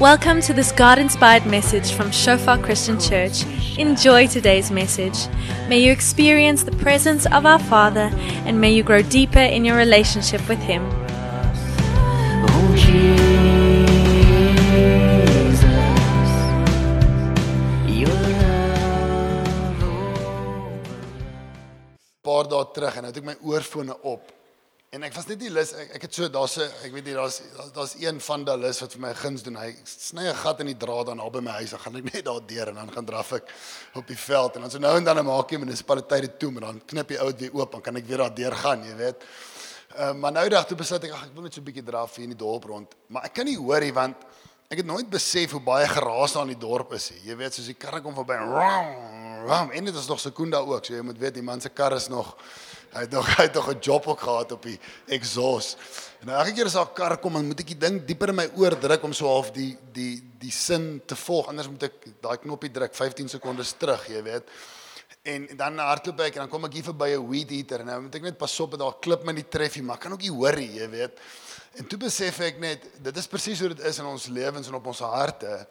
Welcome to this God inspired message from Shofar Christian Church. Enjoy today's message. May you experience the presence of our Father and may you grow deeper in your relationship with Him. Paar dae terug en nou het ek my oorfone op. En ek was net nie lus ek, ek het so daar's 'n ek weet nie daar's daar's een van daai lus wat vir my guns doen. Hy sny 'n gat in die draad dan naby my huis. Dan gaan ek net daar deur en dan gaan draf ek op die veld en dan so nou en dan dan maak jy munisipaliteit dit toe, maar dan knip jy oud weer oop dan kan ek weer daar deur gaan, jy weet. Uh, maar nou dag toe besluit ek ag ek wil net so 'n bietjie draf hier in die dorp rond. Maar ek kan nie hoor nie want ek het nooit besef hoe baie geraas daar in die dorp is nie. Jy weet soos die karre kom verby. Ram, ram, en dit is nog sekunda ook. So jy moet weet die man se kar is nog hy het nog hy het nog 'n job ook gehad op die exhaust. En nou elke keer as daar 'n kar kom, dan moet ek die ding dieper in my oor druk om so half die die die sin te volg. Anders moet ek daai knoppie druk 15 sekondes terug, jy weet. En dan hardloop ek en dan kom ek hier verby 'n weed eater en nou moet ek net pas op dat daar klip my nie tref nie, maar ek kan ook nie hoor nie, jy weet. En toe besef ek net dit is presies hoe dit is in ons lewens en op ons harte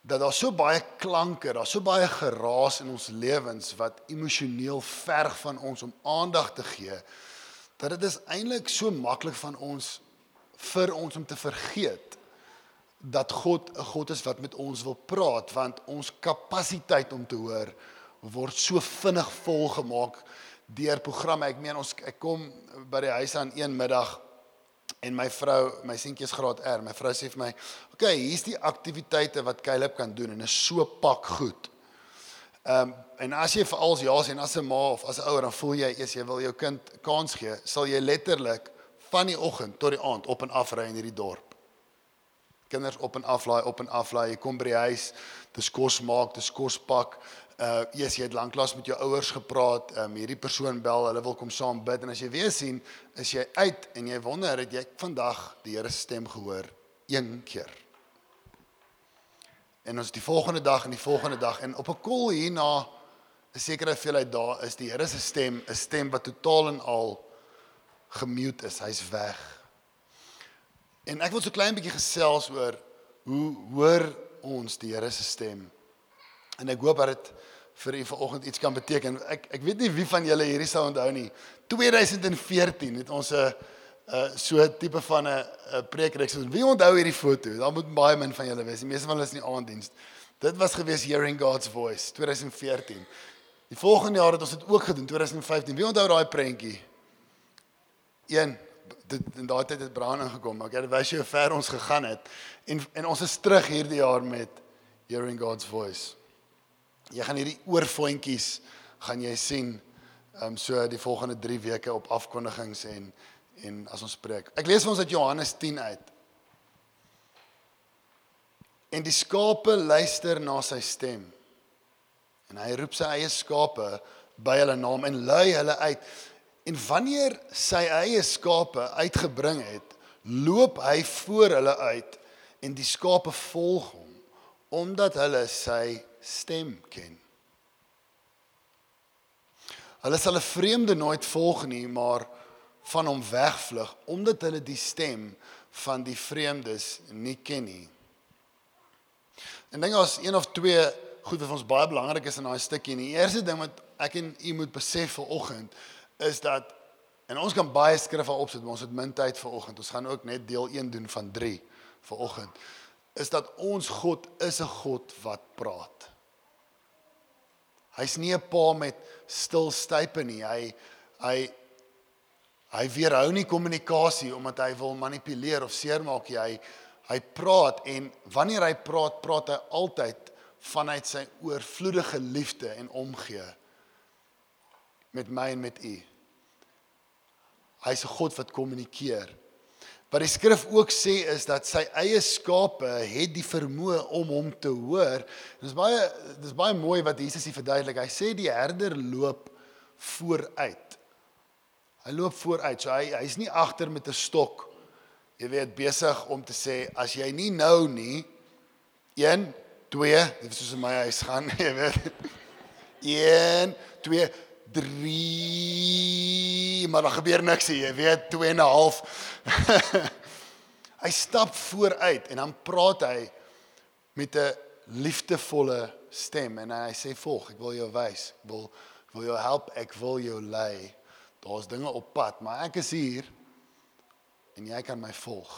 dat daar so baie klanke, daar so baie geraas in ons lewens wat emosioneel verg van ons om aandag te gee dat dit is eintlik so maklik van ons vir ons om te vergeet dat God 'n God is wat met ons wil praat want ons kapasiteit om te hoor word so vinnig volgemaak deur programme. Ek meen ons ek kom by die huis aan een middag en my vrou, my seentjie is graad R. My vrou sê vir my, "Oké, okay, hier's die aktiwiteite wat Caleb kan doen en is so pak goed." Ehm um, en as jy veral ja sê en as 'n ma of as 'n ouer dan voel jy eers jy wil jou kind kans gee, sal jy letterlik van die oggend tot die aand op en af ry in hierdie dorp. Kinders op en af laai, op en af laai. Jy kom by die huis, dis kos maak, dis kos pak. Uh yes, jy het lanklaas met jou ouers gepraat. Um, hierdie persoon bel, hulle wil kom saam bid en as jy weer sien, is jy uit en jy wonder het jy vandag die Here se stem gehoor een keer. En ons die volgende dag en die volgende dag en op 'n kol hierna 'n sekere veelheid daar is die Here se stem, 'n stem wat totaal en al gemute is. Hy's weg. En ek wil so klein bietjie gesels oor hoe hoor ons die Here se stem. En ek hoop dat dit vir u vanoggend iets kan beteken. Ek ek weet nie wie van julle hierdie sou onthou nie. 2014 het ons 'n uh so tipe van 'n 'n preekreeks. Wie onthou hierdie foto? Daar moet baie min van julle wees. Die meeste van hulle is in die aanddiens. Dit was gewees Hearing God's Voice 2014. Die volgende jaar het ons dit ook gedoen 2015. Wie onthou daai prentjie? Een dit in daai tyd het Braan ingekom, maar ek wys jou hoe ver ons gegaan het. En en ons is terug hierdie jaar met Hearing God's Voice. Jy gaan hierdie oorvoetjies gaan jy sien ehm um, so die volgende 3 weke op afkondigings en en as ons preek. Ek lees vir ons uit Johannes 10 uit. En die skape luister na sy stem. En hy roep sy eie skape by hulle naam en lei hulle uit. En wanneer sy eie skape uitgebring het, loop hy voor hulle uit en die skape volg hom omdat hulle sy stem ken. Hulle sal 'n vreemde nooit volg nie, maar van hom wegvlug omdat hulle die stem van die vreemdes nie ken nie. En dink as een of twee goed wat ons baie belangrik is in daai stukkie. En die eerste ding wat ek en u moet besef vanoggend is dat en ons kan baie skrifte opsit, maar ons het min tyd vanoggend. Ons gaan ook net deel 1 doen van 3 vanoggend. Is dat ons God is 'n God wat praat. Hy's nie 'n pa met stil stype nie. Hy hy hy weerhou nie kommunikasie omdat hy wil manipuleer of seermaak nie. Hy hy praat en wanneer hy praat, praat hy altyd vanuit sy oorvloedige liefde en omgee met my en met u. Hy's 'n God wat kommunikeer. Wat die skrif ook sê is dat sy eie skape het die vermoë om hom te hoor. Dis baie dis baie mooi wat Jesus hier verduidelik. Hy sê die herder loop vooruit. Hy loop vooruit. So hy hy's nie agter met 'n stok. Jy weet besig om te sê as jy nie nou nie 1 2, dit is soos in my huis gaan, jy weet. 1 2 3 maar daar gebeur niks nie, jy weet 2 en 'n half. Hy stap vooruit en dan praat hy met 'n liefdevolle stem en hy sê volg, ek wil jou wys. Ek wil ek wil jou help, ek wil jou lei. Daar's dinge op pad, maar ek is hier en jy kan my volg.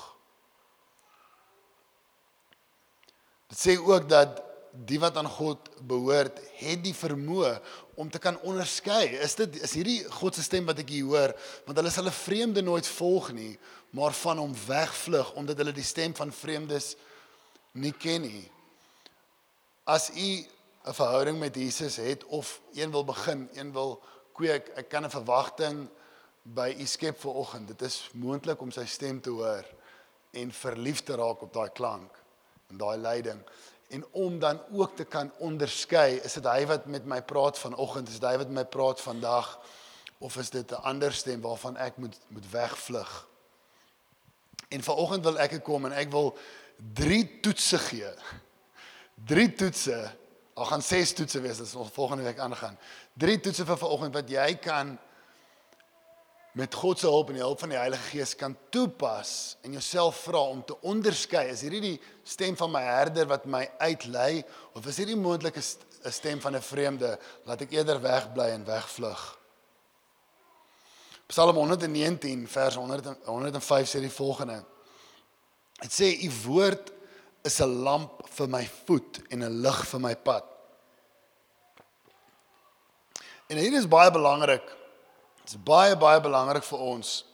Dit sê ook dat die wat aan God behoort, het die vermoë om te kan onderskei. Is dit is hierdie God se stem wat ek hier hoor, want hulle sal 'n vreemde nooit volg nie, maar van hom wegvlug omdat hulle die stem van vreemdes nie ken nie. As u 'n verhouding met Jesus het of een wil begin, een wil kweek, ek kan 'n verwagting by u skep vir oggend. Dit is moontlik om sy stem te hoor en verlief te raak op daai klank en daai leiding en om dan ook te kan onderskei is dit hy wat met my praat vanoggend is dit hy wat met my praat vandag of is dit 'n ander stem waarvan ek moet moet wegvlug? En vanoggend wil ek kom en ek wil drie toetse gee. Drie toetse. Al gaan ses toetse wees as ons volgende week aangaan. Drie toetse vir vanoggend wat jy kan met God se hulp en die hulp van die Heilige Gees kan toepas en jouself vra om te onderskei. Is hierdie die stem van my herder wat my uitlei of is hierdie moontlik 'n stem van 'n vreemde? Laat ek eerder wegbly en wegvlug. Psalm 119 vers 100 105 sê die volgende. Dit sê u woord is 'n lamp vir my voet en 'n lig vir my pad. En hier is baie belangrik Dit is baie baie belangrik vir ons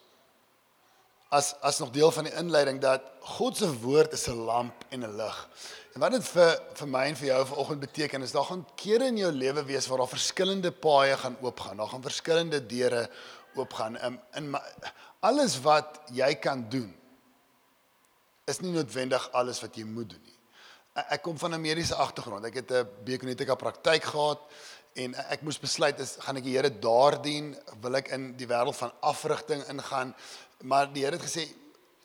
as as nog deel van die inleiding dat God se woord is 'n lamp en 'n lig. En wat dit vir vir my en vir jou vanoggend beteken is daar gaan kere in jou lewe wees waar daar verskillende paaie gaan oopgaan. Daar gaan verskillende deure oopgaan in in alles wat jy kan doen is nie noodwendig alles wat jy moet doen nie. Ek kom van 'n mediese agtergrond. Ek het 'n biokinetika praktyk gehad en ek moes besluit is gaan ek die Here daar dien? Wil ek in die wêreld van afrigting ingaan? Maar die Here het gesê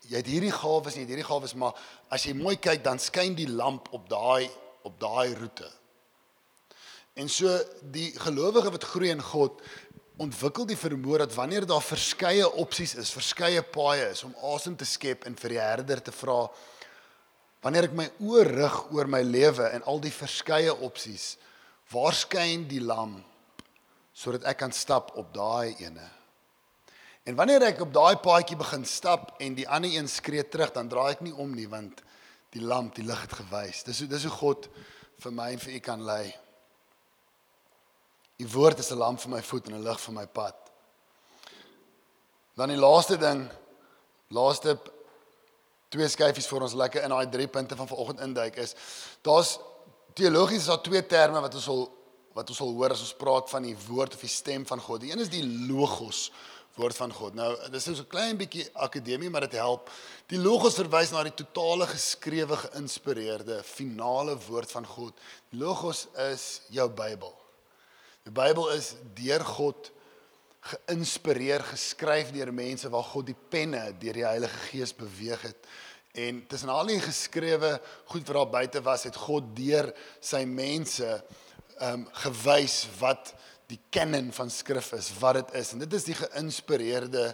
jy het hierdie gawes nie hierdie gawes maar as jy mooi kyk dan skyn die lamp op daai op daai roete. En so die gelowige wat groei in God ontwikkel die vermoë dat wanneer daar verskeie opsies is verskeie paaie is om asem te skep en vir die herder te vra wanneer ek my oor rig oor my lewe en al die verskeie opsies Waar skyn die lamp sodat ek kan stap op daai ene? En wanneer ek op daai paadjie begin stap en die ander een skree terug, dan draai ek nie om nie want die lamp, die lig het gewys. Dis hoe dis hoe God vir my en vir u kan lei. U woord is 'n lamp vir my voet en 'n lig vir my pad. Dan die laaste ding, laaste twee skyfies vir ons lekker in daai drie punte van vanoggend induik is daar's teologies is daar twee terme wat ons al wat ons al hoor as ons praat van die woord of die stem van God. Die een is die logos woord van God. Nou, dis so 'n klein bietjie akademie, maar dit help. Die logos verwys na die totale geskrewe geïnspireerde finale woord van God. Die logos is jou Bybel. Die Bybel is deur God geïnspireer, geskryf deur mense waar God die penne deur die Heilige Gees beweeg het En tussen al die geskrewe goed wat daar buite was, het God deur sy mense ehm um, gewys wat die kanon van skrif is, wat dit is. En dit is die geïnspireerde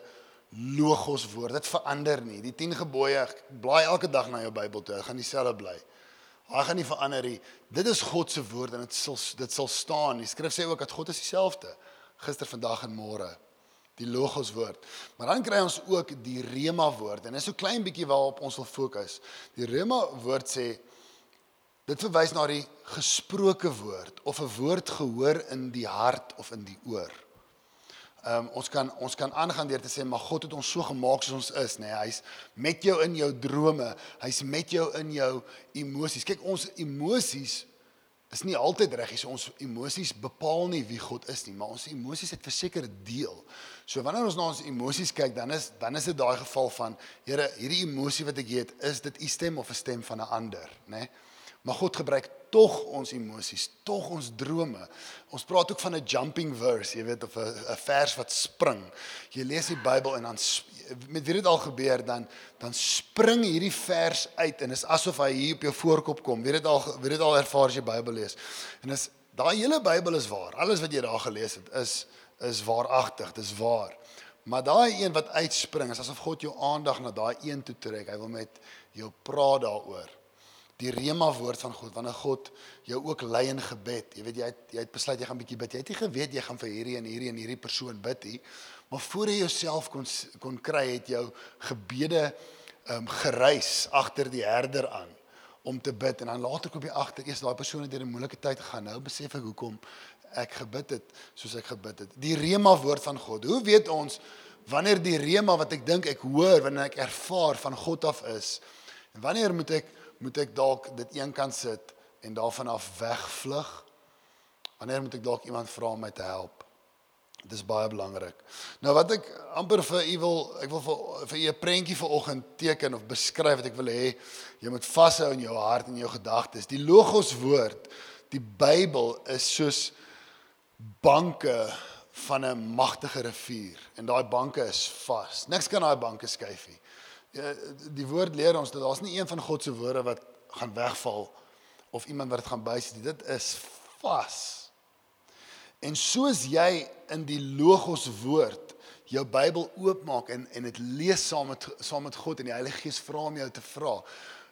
logos woord. Dit verander nie. Die 10 gebooie blaai elke dag na jou Bybel toe. Hy gaan dieselfde bly. Hy gaan nie verander nie. Dit is God se woord en dit sal dit sal staan. Die skrif sê ook dat God is dieselfde gister, vandag en môre die logos woord. Maar dan kry ons ook die rema woord en dis so klein bietjie waarop ons wil fokus. Die rema woord sê dit verwys na die gesproke woord of 'n woord gehoor in die hart of in die oor. Ehm um, ons kan ons kan aangaan deur te sê maar God het ons so gemaak soos ons is, nê. Nee, hy's met jou in jou drome, hy's met jou in jou emosies. Kyk, ons emosies is nie altyd reg. So ons emosies bepaal nie wie God is nie, maar ons emosies het verseker 'n deel. So wanneer ons na ons emosies kyk, dan is dan is dit daai geval van Here, hierdie emosie wat ek het, is dit u stem of 'n stem van 'n ander, né? Nee? Maar God gebruik tog ons emosies, tog ons drome. Ons praat ook van 'n jumping verse, jy weet of 'n vers wat spring. Jy lees die Bybel en dan met wie dit al gebeur dan dan spring hierdie vers uit en is asof hy hier op jou voorkop kom. Wie dit al wie dit al ervaar as jy Bybel lees. En is daai hele Bybel is waar. Alles wat jy daar gelees het is is waaragtig, dis waar. Maar daai een wat uitspring is asof God jou aandag na daai een toe trek. Hy wil met jou praat daaroor. Die rema woord van God wanneer God jou ook lei in gebed. Jy weet jy het, jy het besluit jy gaan bietjie bid. Jy het nie geweet jy gaan vir hierdie en hierdie en hierdie persoon bid nie. Maar voor jy jouself kon kon kry het jou gebede ehm um, gereis agter die herder aan om te bid en dan later kom jy agter eers daai persoon het deur 'n moeilike tyd gegaan. Nou besef ek hoekom ek gebid het soos ek gebid het. Die rema woord van God. Hoe weet ons wanneer die rema wat ek dink ek hoor, wanneer ek ervaar van God af is? En wanneer moet ek moet ek dalk dit een kant sit en daarvan af wegvlug? Wanneer moet ek dalk iemand vra om my te help? Dit is baie belangrik. Nou wat ek amper vir u wil, ek wil vir vir u 'n prentjie vanoggend teken of beskryf wat ek wil hê jy moet vashou in jou hart en jou gedagtes. Die logos woord, die Bybel is soos banke van 'n magtige rivier en daai banke is vas. Niks kan daai banke skuif nie. Ja, die woord leer ons dat daar's nie een van God se woorde wat gaan wegval of iemand wat dit gaan bysit nie. Dit is vas. En soos jy in die logos woord jou Bybel oopmaak en en dit lees saam met saam met God en die Heilige Gees vra om jou te vra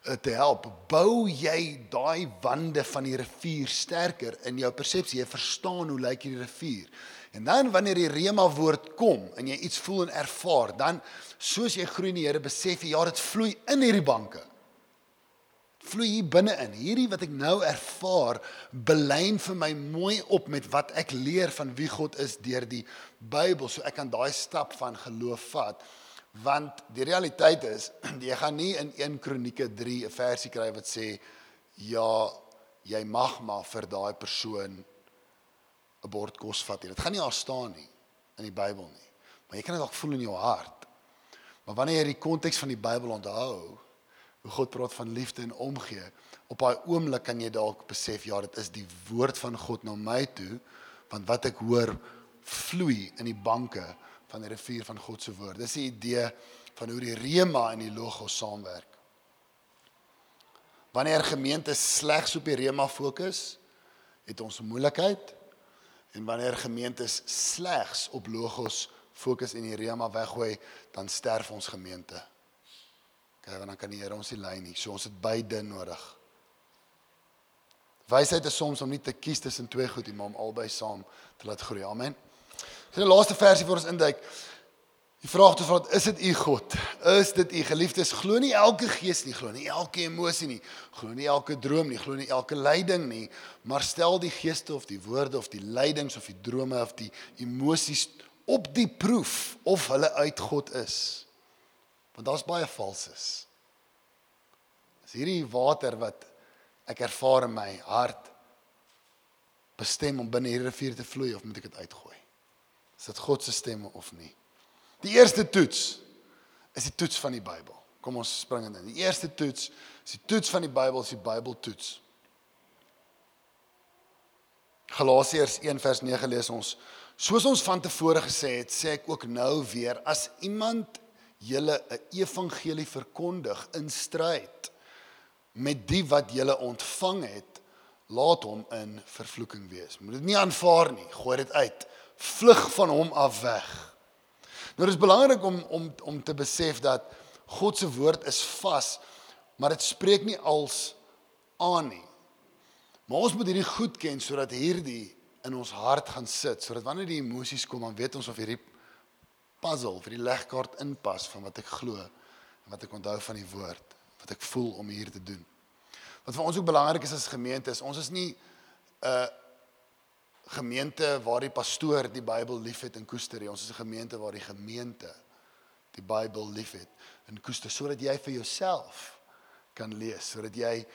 eh, te help, bou jy daai wande van die rivier sterker in jou persepsie. Jy verstaan hoe lyk hierdie rivier. En dan wanneer die rema woord kom en jy iets voel en ervaar, dan soos jy groei in die Here, besef jy ja, dit vloei in hierdie banke. Vloei hier binne in. Hierdie wat ek nou ervaar, belyn vir my mooi op met wat ek leer van wie God is deur die Bybel, so ek kan daai stap van geloof vat. Want die realiteit is, jy gaan nie in 1 Kronieke 3 'n versie kry wat sê ja, jy mag maar vir daai persoon 'n bord kos vat nie. Dit gaan nie daar staan nie in die Bybel nie. Maar jy kan dit dalk voel in jou hart. Maar wanneer jy die konteks van die Bybel onthou, hoe God praat van liefde en omgee, op daai oomblik kan jy dalk besef ja, dit is die woord van God na my toe, want wat ek hoor vloei in die banke van die rivier van God se woord. Dis die idee van hoe die rema en die logos saamwerk. Wanneer gemeente slegs op die rema fokus, het ons moeilikheid En wanneer gemeentes slegs op logos fokus en die rema weggooi, dan sterf ons gemeente. Okay, want dan kan die Here ons nie lei nie. So ons het beide nodig. Wysheid is soms om nie te kies tussen twee goed nie, maar om albei saam te laat groei. Amen. Dis die laaste versie vir ons induik. Die vraag te vra, is dit u God? Is dit u geliefdes? Glo nie elke gees nie, glo nie elke emosie nie, glo nie elke droom nie, glo nie elke lyding nie, maar stel die geeste of die woorde of die lydings of die drome of die emosies op die proef of hulle uit God is. Want daar's baie valses. Is hierdie water wat ek ervaar in my hart bestem om binne hierdie rivier te vloei of moet ek dit uitgooi? Is dit God se stem of nie? Die eerste toets is die toets van die Bybel. Kom ons spring in. Die eerste toets is die toets van die Bybel, is die Bybeltoets. Galasiërs 1 vers 9 lees ons: Soos ons van tevore gesê het, sê ek ook nou weer, as iemand julle 'n evangelie verkondig in stryd met die wat julle ontvang het, laat hom in vervloeking wees. Moet dit nie aanvaar nie, gooi dit uit. Vlug van hom af weg. Nou dis belangrik om om om te besef dat God se woord is vas, maar dit spreek nie als aan nie. Maar ons moet hierdie goed ken sodat hierdie in ons hart gaan sit, sodat wanneer die emosies kom, dan weet ons of hierdie puzzle vir die legkaart inpas van wat ek glo en wat ek onthou van die woord, wat ek voel om hier te doen. Wat vir ons ook belangrik is as gemeente is, ons is nie 'n uh, gemeente waar die pastoor die Bybel liefhet en koester. Ons is 'n gemeente waar die gemeente die Bybel liefhet en koester sodat jy vir jouself kan lees, sodat jy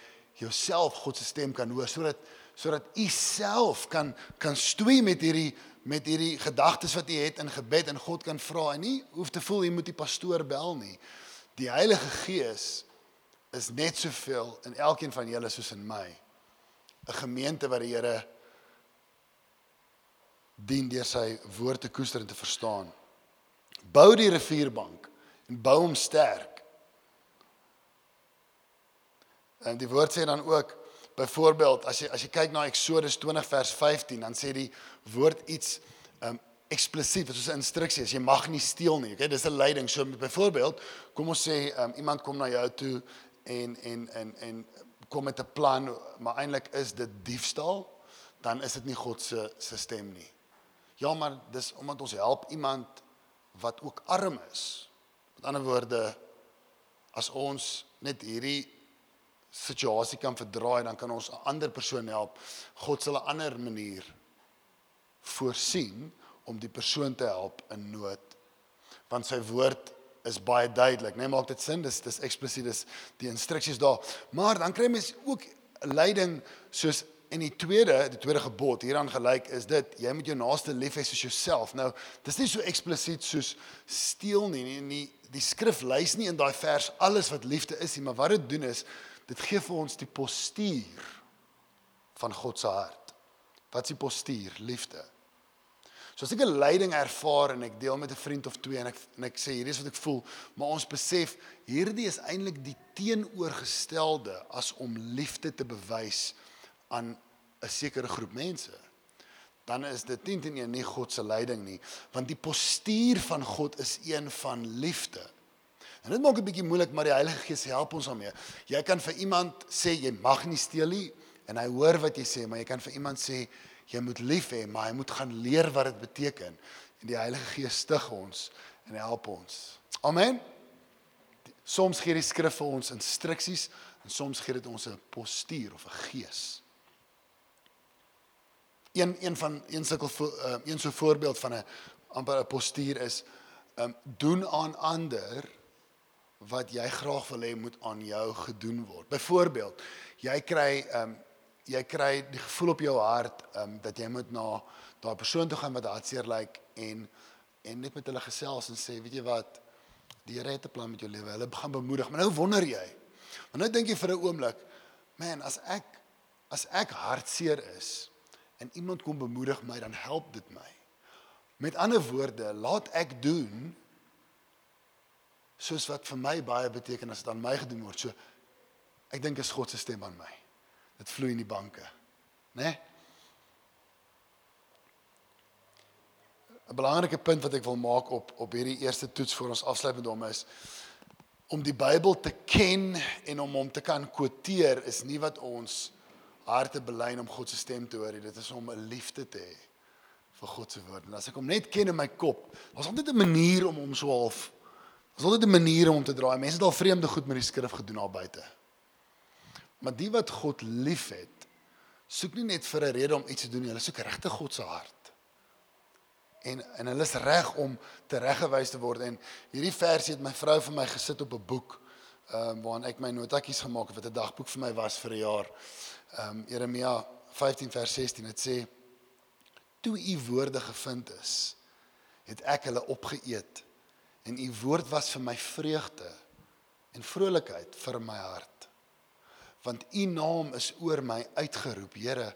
jouself God se stem kan hoor, sodat sodat u self kan kan stoei met hierdie met hierdie gedagtes wat u het in gebed en God kan vra en nie hoef te voel jy moet die pastoor bel nie. Die Heilige Gees is net soveel in elkeen van julle soos in my. 'n Gemeente wat die Here dien deur sy woord te koester en te verstaan. Bou die rivierbank en bou hom sterk. En die woord sê dan ook byvoorbeeld as jy as jy kyk na Eksodus 20 vers 15 dan sê die woord iets um eksplisiet, dit is 'n instruksie, as jy mag nie steel nie. Okay, dis 'n leiding. So byvoorbeeld, kom ons sê um, iemand kom na jou toe en en en en kom met 'n plan, maar eintlik is dit diefstal, dan is dit nie God se se stem nie. Ja, maar dis omdat ons help iemand wat ook arm is. Met ander woorde, as ons net hierdie situasie kan verdraai, dan kan ons 'n ander persoon help. God sal 'n ander manier voorsien om die persoon te help in nood. Want sy woord is baie duidelik, né? Nee, maak dit sin? Dis dis eksplisiet dis die instruksies daar. Maar dan kry mens ook leiding soos en die tweede, die tweede gebod hieraan gelyk is dit jy moet jou naaste lief hê soos jouself. Nou, dis nie so eksplisiet soos steel nie. Nie, nie die skrif lys nie in daai vers alles wat liefde is nie, maar wat dit doen is dit gee vir ons die postuur van God se hart. Wat is die postuur? Liefde. So as ek 'n lyding ervaar en ek deel met 'n vriend of twee en ek en ek sê hierdie is wat ek voel, maar ons besef hierdie is eintlik die teenoorgestelde as om liefde te bewys aan 'n sekere groep mense. Dan is dit 10 teen 1 nie God se lyding nie, want die postuur van God is een van liefde. En dit maak 'n bietjie moeilik, maar die Heilige Gees help ons daarmee. Jy kan vir iemand sê jy mag nie steel nie en hy hoor wat jy sê, maar jy kan vir iemand sê jy moet lief hê, maar hy moet gaan leer wat dit beteken. En die Heilige Gees stig ons en help ons. Amen. Soms gee die skrif vir ons instruksies en soms gee dit ons 'n postuur of 'n gees. Een een van een sulke uh, een so voorbeeld van 'n amper 'n postuur is um doen aan ander wat jy graag wil hê moet aan jou gedoen word. Byvoorbeeld, jy kry um jy kry die gevoel op jou hart um dat jy moet na daai persoon toe gaan wat hartseer lyk en en net met hulle gesels en sê, weet jy wat, die Here het 'n plan met jou lewe. Hulle gaan bemoedig. Maar nou wonder jy. Maar nou dink jy vir 'n oomblik, man, as ek as ek hartseer is en iemand kom bemoedig my, dan help dit my. Met ander woorde, laat ek doen soos wat vir my baie beteken as dit aan my gedoen word. So ek dink is God se stem aan my. Dit vloei in die banke, né? Nee? 'n Belangrike punt wat ek wil maak op op hierdie eerste toets voor ons afsluit met hom is om die Bybel te ken en om hom te kan quoteer is nie wat ons harte belyn om God se stem te hoor nie. Dit is om 'n liefde te hê vir God se woord. En as ek hom net ken in my kop, daar's altyd 'n manier om hom so half Daar's altyd 'n manier om te draai. Mense het al vreemde goed met die skrif gedoen daar buite. Maar die wat God liefhet, soek nie net vir 'n rede om iets te doen nie, hulle soek regtig God se hart. En en hulle is reg om tereggewys te word en hierdie versie het my vrou vir my gesit op 'n boek ehm um, waarin ek my notatjies gemaak het wat 'n dagboek vir my was vir 'n jaar. Ehm um, Jeremia 15 vers 16 dit sê toe u woorde gevind is, het ek hulle opgeëet en u woord was vir my vreugde en vrolikheid vir my hart. Want u naam is oor my uitgeroep Here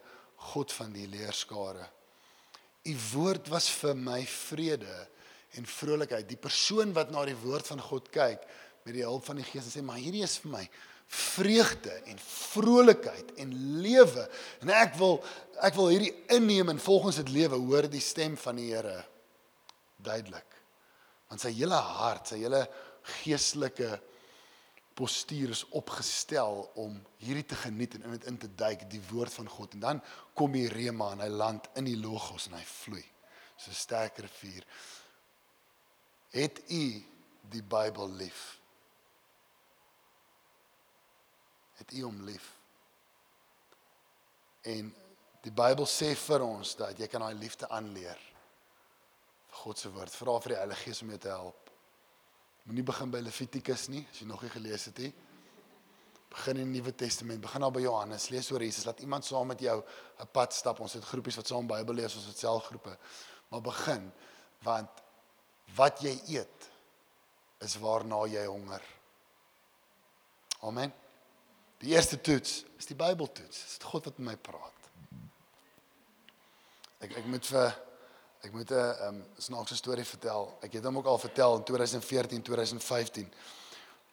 God van die leerskare. U woord was vir my vrede en vrolikheid. Die persoon wat na die woord van God kyk met die hulp van die Gees en sê maar hierdie is vir my vreugde en vrolikheid en lewe. En ek wil ek wil hierdie inneem en volgens dit lewe hoor die stem van die Here. Duidelik want sy hele hart, sy hele geestelike postuur is opgestel om hierdie te geniet en in dit in te duik, die woord van God. En dan kom die rema en hy land in die logos en hy vloei. So 'n sterk rivier. Het u die Bybel lief? Het u hom lief? En die Bybel sê vir ons dat jy kan daai liefde aanleer. God se woord. Vra vir die Heilige Gees om jou te help. Moenie begin by Levitikus nie as jy nog nie gelees het nie. Begin in die Nuwe Testament. Begin al by Johannes. Lees oor Jesus. Laat iemand saam met jou 'n pad stap. Ons het groepies wat saam Bybel lees, ons het selfgroepe. Maar begin want wat jy eet is waarna jy honger. Amen. Die eerste toets is die Bybeltoets. Dit is God wat met my praat. Ek ek moet vir Ek moet 'n um, snaakse storie vertel. Ek het hom ook al vertel in 2014, 2015.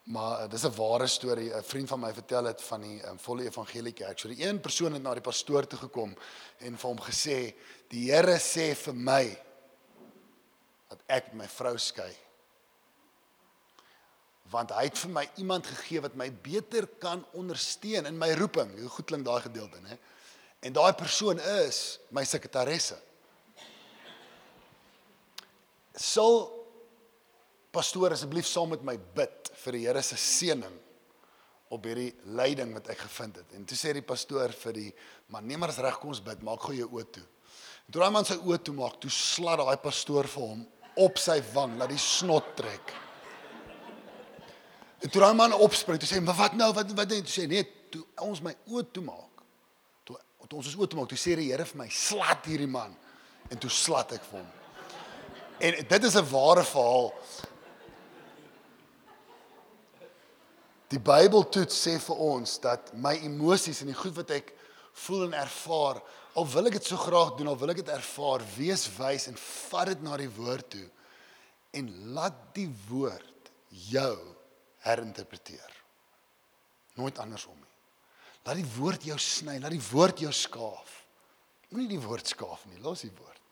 Maar uh, dis 'n ware storie. 'n Vriend van my vertel dit van die um, volle evangelie kerk. So die een persoon het na die pastoor toe gekom en vir hom gesê: "Die Here sê vir my dat ek my vrou skei. Want hy het vir my iemand gegee wat my beter kan ondersteun in my roeping. Hoe goed klink daai gedeelte, hè? En daai persoon is my sekretaresse. Sal pastoor asseblief saam met my bid vir die Here se seëning op hierdie leiding wat ek gevind het. En toe sê die pastoor vir die man, neem maar as reg kom ons bid, maak gou jou oë toe. En toe daai man sy oë toe maak, toe slat daai pastoor vir hom op sy wang, laat die snot trek. En toe daai man opspring, toe sê hy, "Maar wat nou? Wat wat net?" Toe sê hy, "Nee, toe ons my oë toe maak. Toe, toe ons ons oë toe maak, toe sê die Here vir my, "Slat hierdie man." En toe slat ek vir hom. En dit is 'n ware verhaal. Die Bybel toets sê vir ons dat my emosies en die goed wat ek voel en ervaar, al wil ek dit so graag doen, al wil ek dit ervaar, wees wys en vat dit na die woord toe en laat die woord jou herinterpreteer. Nooit andersom nie. Laat die woord jou sny, laat die woord jou skaaf. Moenie die woord skaaf nie, los die woord.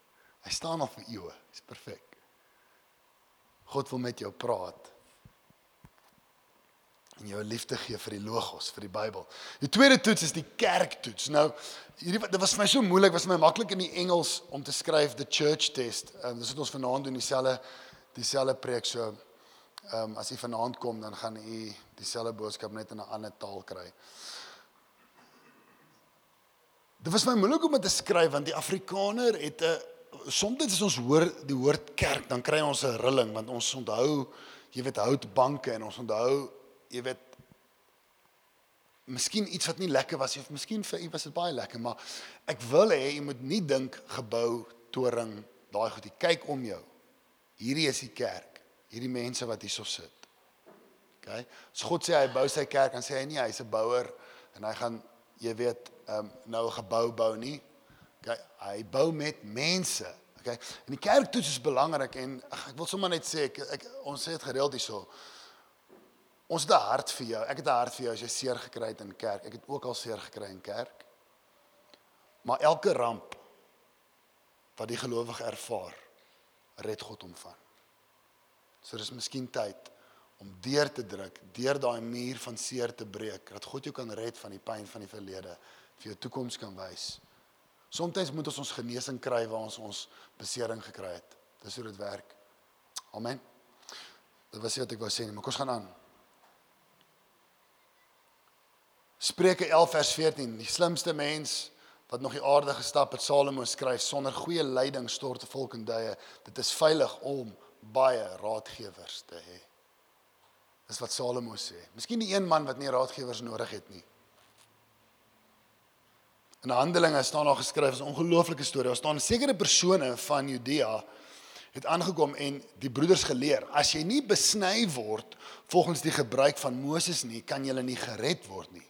Hy staan al vir eeue. Dis perfek. God wil met jou praat en jou liefde gee vir die logos, vir die Bybel. Die tweede toets is die kerktoets. Nou, hierdie dit was vir my so moeilik, was vir my maklik in die Engels om te skryf the church test. Ehm um, dis wat ons vanaand doen dieselfde dieselfde preek so. Ehm um, as jy vanaand kom, dan gaan u dieselfde boodskap net in 'n ander taal kry. Dit was my moeilik om dit te skryf want die Afrikaner het 'n soms as ons hoor die woord kerk, dan kry ons 'n rilling want ons onthou, jy weet, houtbanke en ons onthou jy weet miskien iets wat nie lekker was of miskien vir u was dit baie lekker, maar ek wil hê jy moet nie dink gebou, toring, daai goed, jy kyk om jou. Hierdie is die kerk. Hierdie mense wat hierso sit. OK? As God sê hy bou sy kerk, dan sê hy nie hy's 'n bouer en hy gaan jy weet um, nou 'n gebou bou nie. OK? Hy bou met mense. OK? En die kerk toets is belangrik en ag, ek wil sommer net sê ek, ek ons sê dit gereeld hierso. Ons het 'n hart vir jou. Ek het 'n hart vir jou as jy seer gekry het in kerk. Ek het ook al seer gekry in kerk. Maar elke ramp wat die gelowige ervaar, red God hom van. So dis miskien tyd om deur te druk, deur daai muur van seer te breek, dat God jou kan red van die pyn van die verlede, vir jou toekoms kan wys. Soms moet ons ons genesing kry waar ons ons besering gekry het. Dis hoe dit werk. Amen. Dit was wat ek wou sê, maar kom ons gaan aan. Spreuke 11 vers 14, die slimste mens wat nog die aarde gestap het, Salomo skryf, sonder goeie leiding stort 'n volk in duie. Dit is veilig om baie raadgewers te hê. Dis wat Salomo sê. Miskien die een man wat nie raadgewers nodig het nie. In Handelinge staan daar geskryf, 'n ongelooflike storie. Daar staan sekere persone van Judea het aangekom en die broeders geleer, as jy nie besny word volgens die gebruik van Moses nie, kan jy nie gered word nie.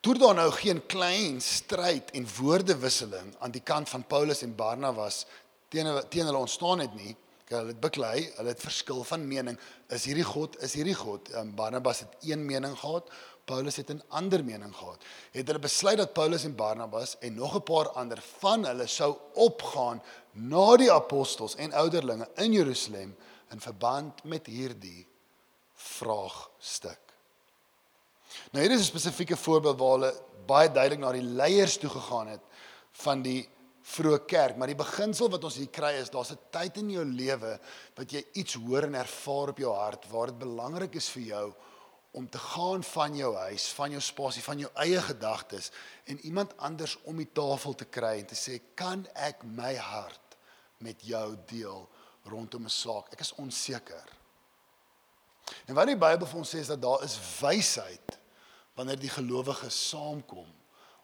Toe daar nou geen klein stryd en woordewisseling aan die kant van Paulus en Barnabas teen teen hulle ontstaan het nie, hulle het beklei, hulle het verskil van mening, is hierdie God, is hierdie God. Um, Barnabas het een mening gehad, Paulus het 'n ander mening gehad. Het hulle besluit dat Paulus en Barnabas en nog 'n paar ander van hulle sou opgaan na die apostels en ouderlinge in Jerusalem in verband met hierdie vraagstuk. Nou hier is 'n spesifieke voorbeeld waar hulle baie duidelik na die leiers toe gegaan het van die vroeë kerk, maar die beginsel wat ons hier kry is daar's 'n tyd in jou lewe wat jy iets hoor en ervaar op jou hart waar dit belangrik is vir jou om te gaan van jou huis, van jou spasie, van jou eie gedagtes en iemand anders om die tafel te kry en te sê, "Kan ek my hart met jou deel rondom 'n saak? Ek is onseker." En wat die Bybel vir ons sê is dat daar is wysheid wanneer die gelowiges saamkom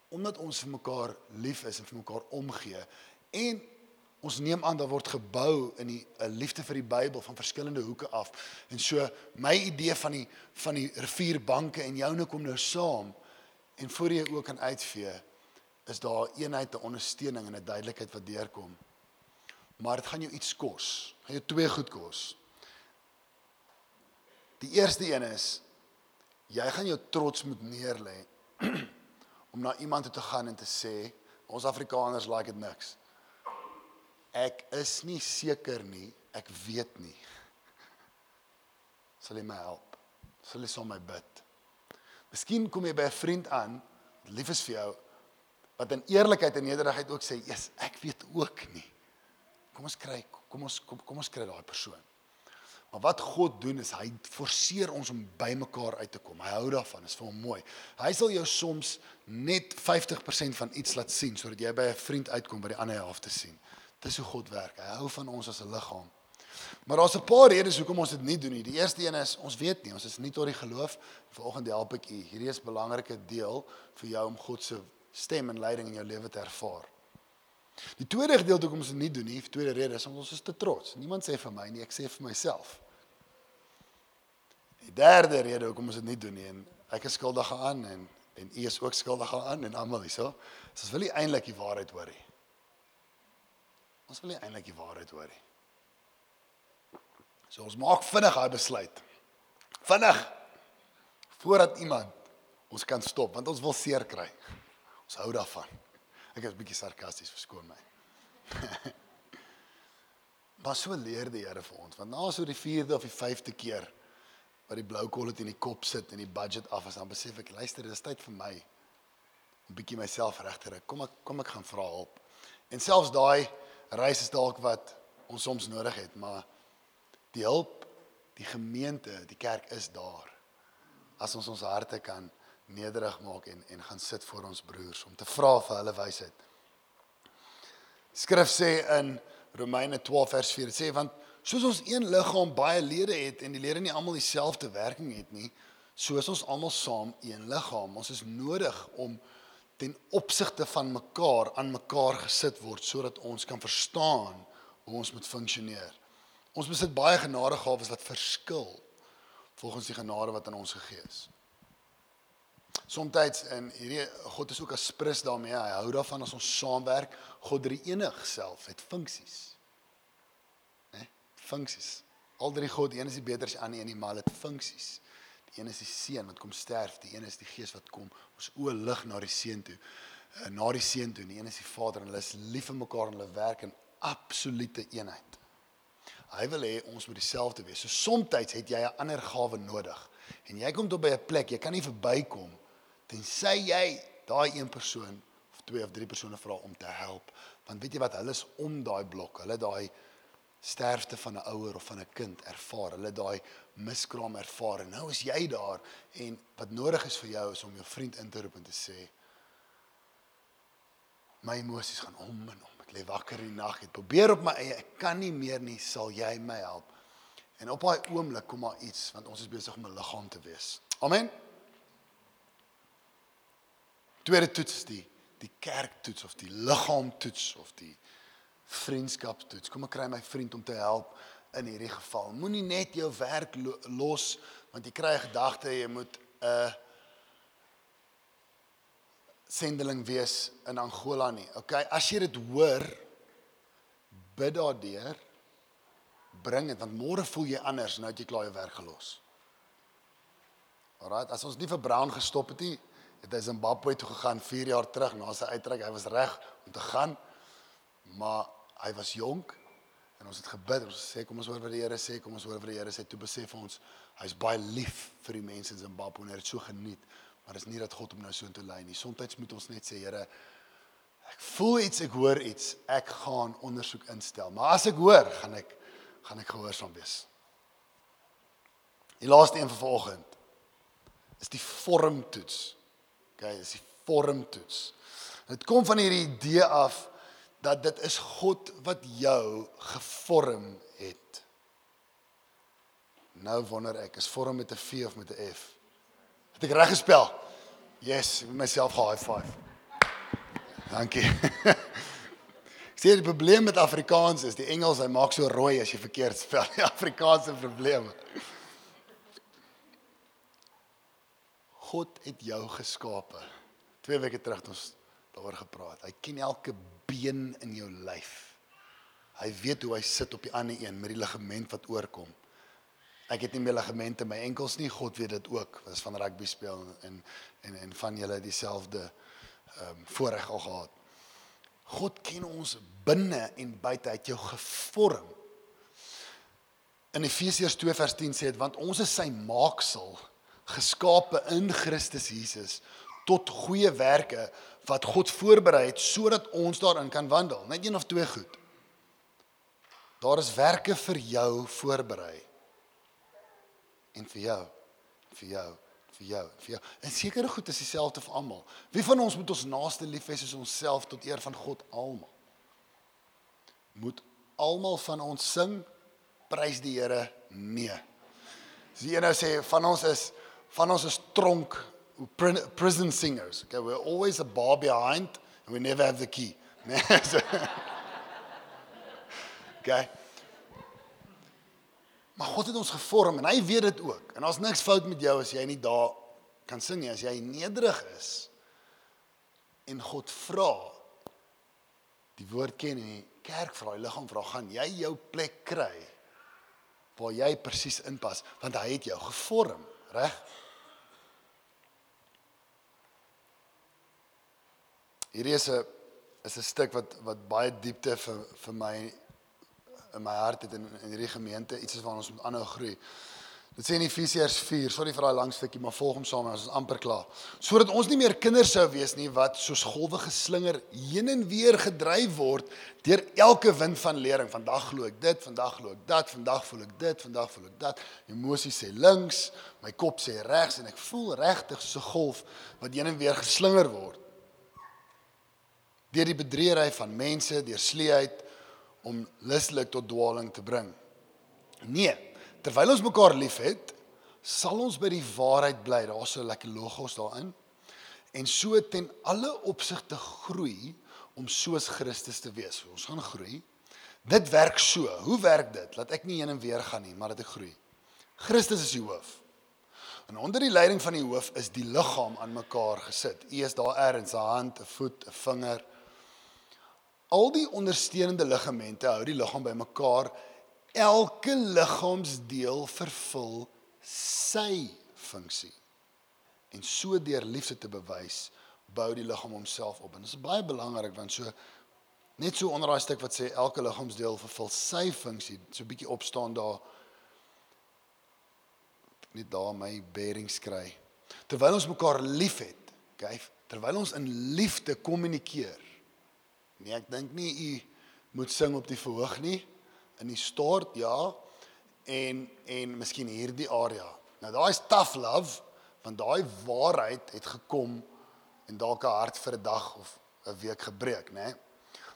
omdat ons vir mekaar lief is en vir mekaar omgee. En ons neem aan daar word gebou in die 'n liefde vir die Bybel van verskillende hoeke af. En so my idee van die van die rivierbanke en joune kom nou saam en voor jy ook kan uitvee is daar eenheid te ondersteuning en 'n duidelikheid wat deurkom. Maar dit gaan jou iets kos. Gaan jou twee goed kos. Die eerste een is jy gaan jou trots moet neerlê om na iemand toe te gaan en te sê ons Afrikaners like dit niks. Ek is nie seker nie, ek weet nie. Sal jy my help? Sal jy saam my bid? Miskien kom jy by 'n vriend aan, lief is vir jou, wat in eerlikheid en nederigheid ook sê, "Jesus, ek weet ook nie." Kom ons kry kom ons kom, kom ons kry daai persoon. Maar wat God doen is hy forceer ons om by mekaar uit te kom. Hy hou daarvan, is vir hom mooi. Hy sal jou soms net 50% van iets laat sien sodat jy by 'n vriend uitkom by die ander helfte sien. Dis hoe God werk. Hy hou van ons as 'n liggaam. Maar daar's 'n paar redes hoekom ons dit nie doen nie. Die eerste een is ons weet nie, ons is nie tot die geloof. Vanoggend help ek u. Hierdie is 'n belangrike deel vir jou om God se stem en leiding in jou lewe te ervaar. Die tweede gedeelte hoekom ons dit nie doen nie, die tweede rede is omdat ons is te trots. Niemand sê vir my nie, ek sê vir myself. Die derde rede hoekom ons dit nie doen nie en ek is skuldig aan en en u is ook skuldig aan en almal hierso. So ons wil nie eintlik die waarheid hoor nie. Ons wil nie eintlik die waarheid hoor nie. So ons maak vinnig daai besluit. Vinnig voordat iemand ons kan stop want ons wil seer kry. Ons hou daarvan. Ek is bietjie sarkasties, verskoon my. maar so leer die Here vir ons want na so die 4de of die 5de keer wat die blou kollet in die kop sit en die budget af is dan besef ek luister dis tyd vir my om bietjie myself reg te ry. Kom ek kom ek gaan vra hulp. En selfs daai reis is dalk wat ons soms nodig het, maar die hulp, die gemeente, die kerk is daar. As ons ons harte kan nederig maak en en gaan sit voor ons broers om te vra vir hulle wysheid. Skrif sê in Romeine 12 vers 4 dit sê want soos ons een liggaam baie lede het en die lede nie almal dieselfde werking het nie, so is ons almal saam een liggaam. Ons is nodig om ten opsigte van mekaar aan mekaar gesit word sodat ons kan verstaan hoe ons moet funksioneer. Ons besit baie genadegawes wat verskil volgens die genade wat aan ons gegee is. Somstyds in hierdie God is ook as prins daarmee. Hy hou daarvan as ons saamwerk. God drie enig self het funksies. Né? Funksies. Al drie God, een is die beter as die ander een, maar hulle het funksies. Die een is die seun wat kom sterf, die een is die gees wat kom ons oë lig na die seun toe. eh, Na die seun toe, die een is die Vader en hulle is lief vir mekaar en hulle werk in absolute eenheid. Hy wil hê ons moet dieselfde wees. So soms het jy 'n ander gawe nodig. En jy kom tot by 'n plek, jy kan nie verbykom tensy jy daai een persoon of twee of drie persone vra om te help. Want weet jy wat, hulle is om daai blok. Hulle daai sterfte van 'n ouer of van 'n kind ervaar. Hulle daai miskraam ervaar. En nou is jy daar en wat nodig is vir jou is om jou vriend in te roep en te sê my emosies gaan om en om. Ek lê wakker die nag. Ek probeer op my eie. Ek kan nie meer nie. Sal jy my help? En op daai oomblik kom maar iets want ons is besig om 'n liggaam te wees. Amen. Tweede toets is die die kerktoets of die liggaamtoets of die vriendskaptoets. Kom ek kry my vriend om te help in hierdie geval. Moenie net jou werk lo los want jy kry 'n gedagte jy moet 'n uh, sendeling wees in Angola nie. Okay, as jy dit hoor, bid daardeur. Bring dit want môre voel jy anders nou het jy klaar jou werk gelos. Alraai, as ons nie vir Brown gestop het nie, het hy Zimbabwe toe gegaan 4 jaar terug na sy uittrek. Hy was reg om te gaan, maar hy was jonk en ons het gebid. Ons sê kom ons hoor wat die Here sê, kom ons hoor wat die Here sê. Toe besef ons hy's baie lief vir die mense in Zimbabwe en hy het dit so geniet. Maar dis nie dat God hom nou so intoe lei nie. Soms moet ons net sê, Here, ek voel iets, ek hoor iets. Ek gaan ondersoek instel. Maar as ek hoor, gaan ek gaan ek gehoorsaam wees. Die laaste een vir vanoggend is die vormtoets. Okay, dis die vormtoets. Dit kom van hierdie idee af dat dit is God wat jou gevorm het. Nou wonder ek, is vorm met 'n V of met 'n F? Het ek reg gespel? Yes, ek moet myself high five. Dankie. Ek sê die probleem met Afrikaans is die Engels hy maak so rooi as jy verkeerd spel. Die Afrikaanse probleme. God het jou geskape. Twee weke terug het ons daaroor gepraat. Hy ken elke been in jou lyf. Hy weet hoe hy sit op die ander een met die ligament wat oorkom. Ek het nie meer ligamente in my enkels nie. God weet dit ook. Is van rugby speel en en en van julle dieselfde ehm um, voorreg al gehad. God ken ons binne en buite. Hy het jou gevorm. In Efesiërs 2 vers 10 sê dit want ons is sy maaksel, geskape in Christus Jesus tot goeie werke wat God voorberei het sodat ons daarin kan wandel. Net een of twee goed. Daar is werke vir jou voorberei. En vir jou, vir jou, vir jou, vir jou. En sekere goed is dieselfde vir almal. Wie van ons moet ons naaste lief hê soos onsself tot eer van God almal? Moet almal van ons sing prys die Here? Nee. As die een nou sê van ons is van ons is tronk pri- prison singers. Okay, we're always a bar behind and we never have the key. Okay. Maar God het ons gevorm en hy weet dit ook. En daar's niks fout met jou as jy nie daar kan sing nie, as jy nederig is en God vra die woord ken en die kerk vra, die liggaam vra, gaan jy jou plek kry waar jy presies inpas want hy het jou gevorm, reg? Hierdie is 'n is 'n stuk wat wat baie diepte vir vir my in my hart het in in hierdie gemeente iets is waarna ons moet aanhou groei. Dit sê in Efesiërs 4, sorry vir daai lang stukkie, maar volg hom saam, ons is amper klaar. Sodat ons nie meer kinders sou wees nie wat soos golwe geslinger heen en weer gedryf word deur elke wind van lering. Vandag glo ek dit, vandag glo ek dat, vandag voel ek dit, vandag voel ek dat. Emosies sê links, my kop sê regs en ek voel regtig soos 'n golf wat heen en weer geslinger word. Deur die bedreery van mense, deur sleeheid om lustelik tot dwaaling te bring. Nee, terwyl ons mekaar liefhet, sal ons by die waarheid bly. Daar's so lekker logos daarin. En so ten alle opsigte groei om soos Christus te wees. Ons gaan groei. Dit werk so. Hoe werk dit? Laat ek nie heen en weer gaan nie, maar dat ek groei. Christus is die hoof. En onder die leiding van die hoof is die liggaam aan mekaar gesit. U is daar ergens 'n hand, 'n voet, 'n vinger. Al die ondersteunende ligamente hou die liggaam bymekaar. Elke liggaamsdeel vervul sy funksie. En so deur liefde te bewys, bou die liggaam homself op. En dit is baie belangrik want so net so onder daai stuk wat sê elke liggaamsdeel vervul sy funksie, so 'n bietjie opstaan daar net daar my bearings kry. Terwyl ons mekaar liefhet, okay? Terwyl ons in liefde kommunikeer. Nee, ek dink nie u moet sing op die verhoog nie. In die stort ja en en miskien hierdie area. Nou daai is tough love want daai waarheid het gekom en dalk 'n hart vir 'n dag of 'n week gebreek, né?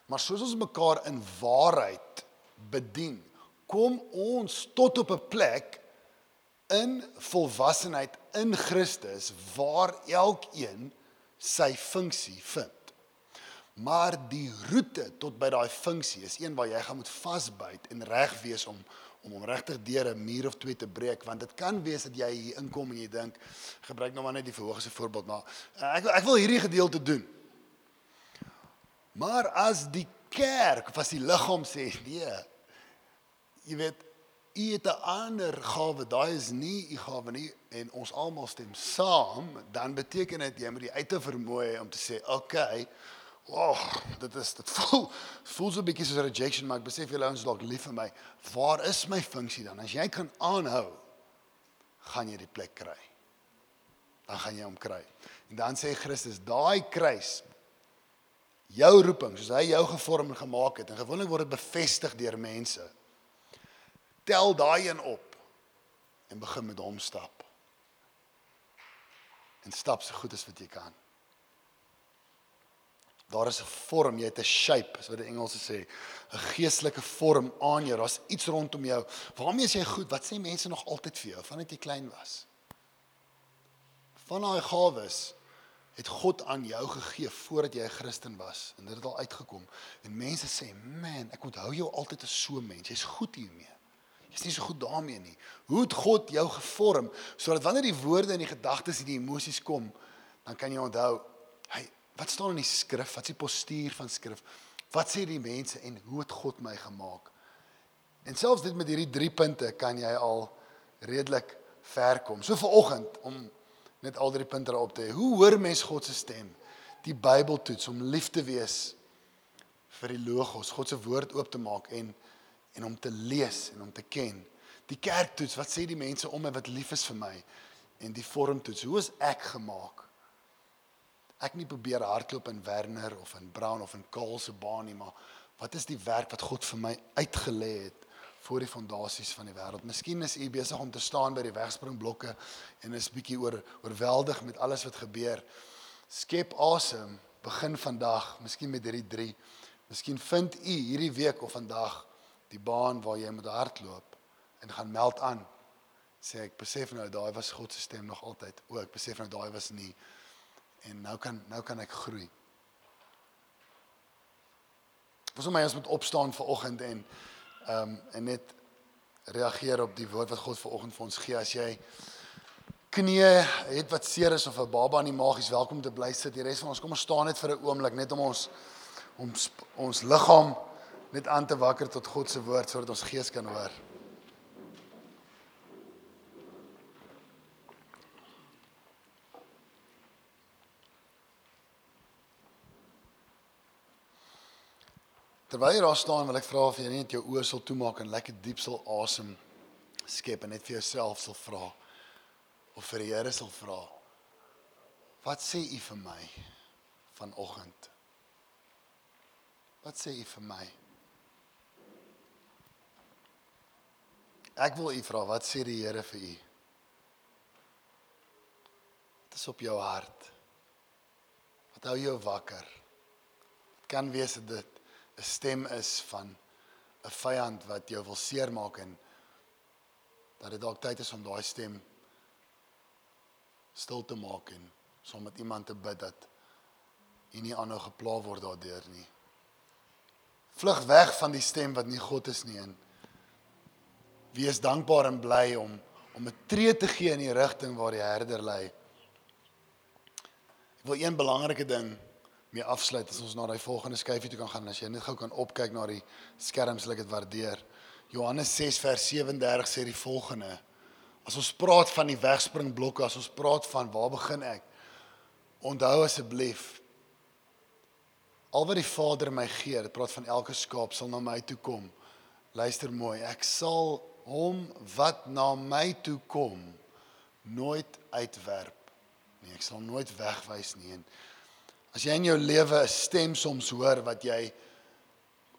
Maar soos ons mekaar in waarheid bedien, kom ons tot op 'n plek in volwassenheid in Christus waar elkeen sy funksie vind. Maar die roete tot by daai funksie is een waar jy gaan moet vasbyt en reg wees om om om regtig deur 'n muur of twee te breek want dit kan wees dat jy hier inkom en jy dink gebruik nou maar net die verhoogste voorbeeld maar eh, ek ek wil hierdie gedeelte doen. Maar as die kerk of as die liggaam sê nee, jy weet u het 'n ander gawe, daai is nie u gawe nie en ons almal stem saam, dan beteken dit jy moet die uit te vermoë hê om te sê, "Oké, okay, wow, dit is dit voel voel so 'n bietjie soos rejection, maar ek besef julle ouens dalk lief vir my. Waar is my funksie dan? As jy kan aanhou, gaan jy die plek kry. Dan gaan jy hom kry. En dan sê Christus, daai kruis jou roeping, soos hy jou gevorm en gemaak het en gewoonlik word dit bevestig deur mense tel daai een op en begin met hom stap. En stap so goed as wat jy kan. Daar is 'n vorm, jy het 'n shape, so wat die Engelse sê, 'n geestelike vorm aan jou. Daar's iets rondom jou. Waarmee is jy goed? Wat sê mense nog altyd vir jou vandat jy klein was? Van daai gawes het God aan jou gegee voordat jy 'n Christen was en dit het al uitgekom. En mense sê, "Man, ek onthou jou altyd as so 'n mens. Jy's goed hiermee." Jy's nie so goed daarmee nie. Hoe het God jou gevorm sodat wanneer die woorde en die gedagtes en die emosies kom, dan kan jy onthou, hey, wat staan in die skrif? Wat is die postuur van skrif? Wat sê die mense en hoe het God my gemaak? En selfs dit met hierdie 3 punte kan jy al redelik ver kom. So viroggend om net al drie punte op te hê. Hoe hoor mens God se stem? Die Bybel toets om lief te wees vir die logos, God se woord oop te maak en en om te lees en om te ken. Die kerktoets, wat sê die mense om my wat lief is vir my? En die vormtoets, hoe is ek gemaak? Ek nie probeer hardloop in Werner of in Brown of in Kaal se baan nie, maar wat is die werk wat God vir my uitgelê het voor die fondasies van die wêreld? Miskien is u besig om te staan by die wegspringblokke en is bietjie oor oorweldig met alles wat gebeur. Skep asem, begin vandag, miskien met hierdie 3. Miskien vind u hierdie week of vandag die baan waar jy moet hardloop en gaan meld aan. Sê ek besef nou daai was God se stem nog altyd. O, ek besef nou daai was nie. En nou kan nou kan ek groei. Ons moet my ons moet opstaan vir oggend en ehm um, en net reageer op die woord wat God vir oggend vir ons gee as jy knie het wat seer is of 'n baba in die maag is welkom te bly sit. Die res van ons kom ons staan net vir 'n oomblik net om ons om ons liggaam net aan te wakker tot God se woord sodat ons gees kan hoor. Terwyl jy daar staan, wil ek vra of jy net jou oë sal toemaak en lekker diep sal asem skep en net vir jouself sal vra of vir die Here sal vra. Wat sê u vir my vanoggend? Wat sê u vir my? Ek wil u vra, wat sê die Here vir u? Wat is op jou hart? Wat hou jou wakker? Dit kan wees dit 'n stem is van 'n vyand wat jou wil seermaak en dat dit dalk tyd is om daai stem stil te maak en saam met iemand te bid dat jy nie aanhou gepla word daardeur nie. Vlug weg van die stem wat nie God is nie en wees dankbaar en bly om om 'n tree te gee in die rigting waar die herder lei. Ek wil een belangrike ding mee afsluit as ons na daai volgende skyfie toe kan gaan as jy net gou kan opkyk na die skerm sal ek dit waardeer. Johannes 6 vers 37 sê die volgende: As ons praat van die wegspringblokke, as ons praat van waar begin ek? Onthou asseblief al wat die Vader my gee, dit praat van elke skaap sal na my toe kom. Luister mooi, ek sal hom wat na my toe kom nooit uitwerp nie. Ek sal nooit wegwys nie. En as jy in jou lewe 'n stem soms hoor wat jy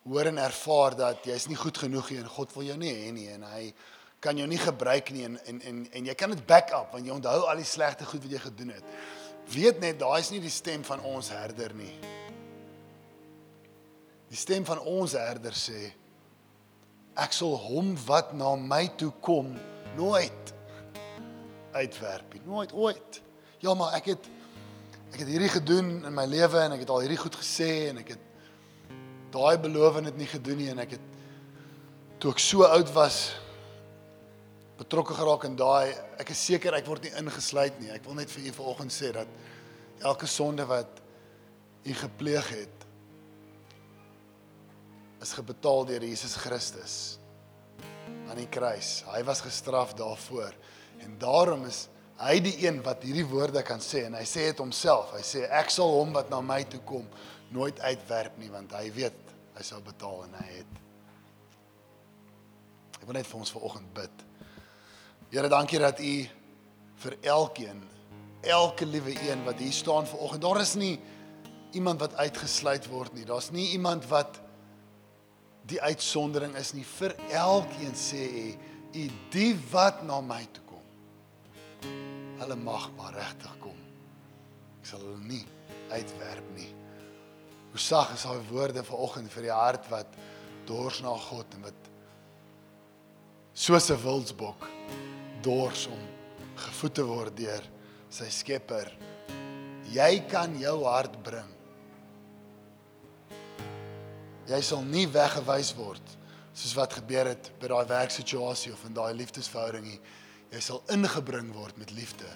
hoor en ervaar dat jy's nie goed genoeg nie en God wil jou nie hê nie en hy kan jou nie gebruik nie en en en, en jy kan dit back up want jy onthou al die slegte goed wat jy gedoen het. Weet net daai is nie die stem van ons herder nie. Die stem van ons herder sê ek sal hom wat na my toe kom nooit uitwerp nie. Nooit ooit. Ja, maar ek het ek het hierdie gedoen in my lewe en ek het al hierdie goed gesê en ek het daai beloof en dit nie gedoen nie en ek het toe ek so oud was betrokke geraak in daai ek is seker ek word nie ingesluit nie. Ek wil net vir u vanoggend sê dat elke sonde wat u gepleeg het is gebetaal deur Jesus Christus aan die kruis. Hy was gestraf daarvoor en daarom is hy die een wat hierdie woorde kan sê en hy sê dit homself. Hy sê ek sal hom wat na my toe kom nooit uitwerp nie want hy weet hy sal betaal en hy het. Ek wil net vir ons vanoggend bid. Here, dankie dat u vir elkeen, elke liewe een wat hier staan vanoggend. Daar is nie iemand wat uitgesluit word nie. Daar's nie iemand wat die uitsondering is nie. Vir elkeen sê u, u die wat na my toe. Hulle mag maar regtig kom. Ek sal hulle nie uitwerp nie. Hoe sag is daai woorde vanoggend vir die hart wat dors na God en wat soos 'n wildsbok dors om gevoed te word deur sy Skepper. Jy kan jou hart bring. Jy sal nie weggewys word soos wat gebeur het by daai werksituasie of in daai liefdesverhouding nie. Jy sal ingebring word met liefde.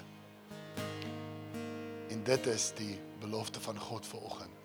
En dit is die belofte van God vir oggend.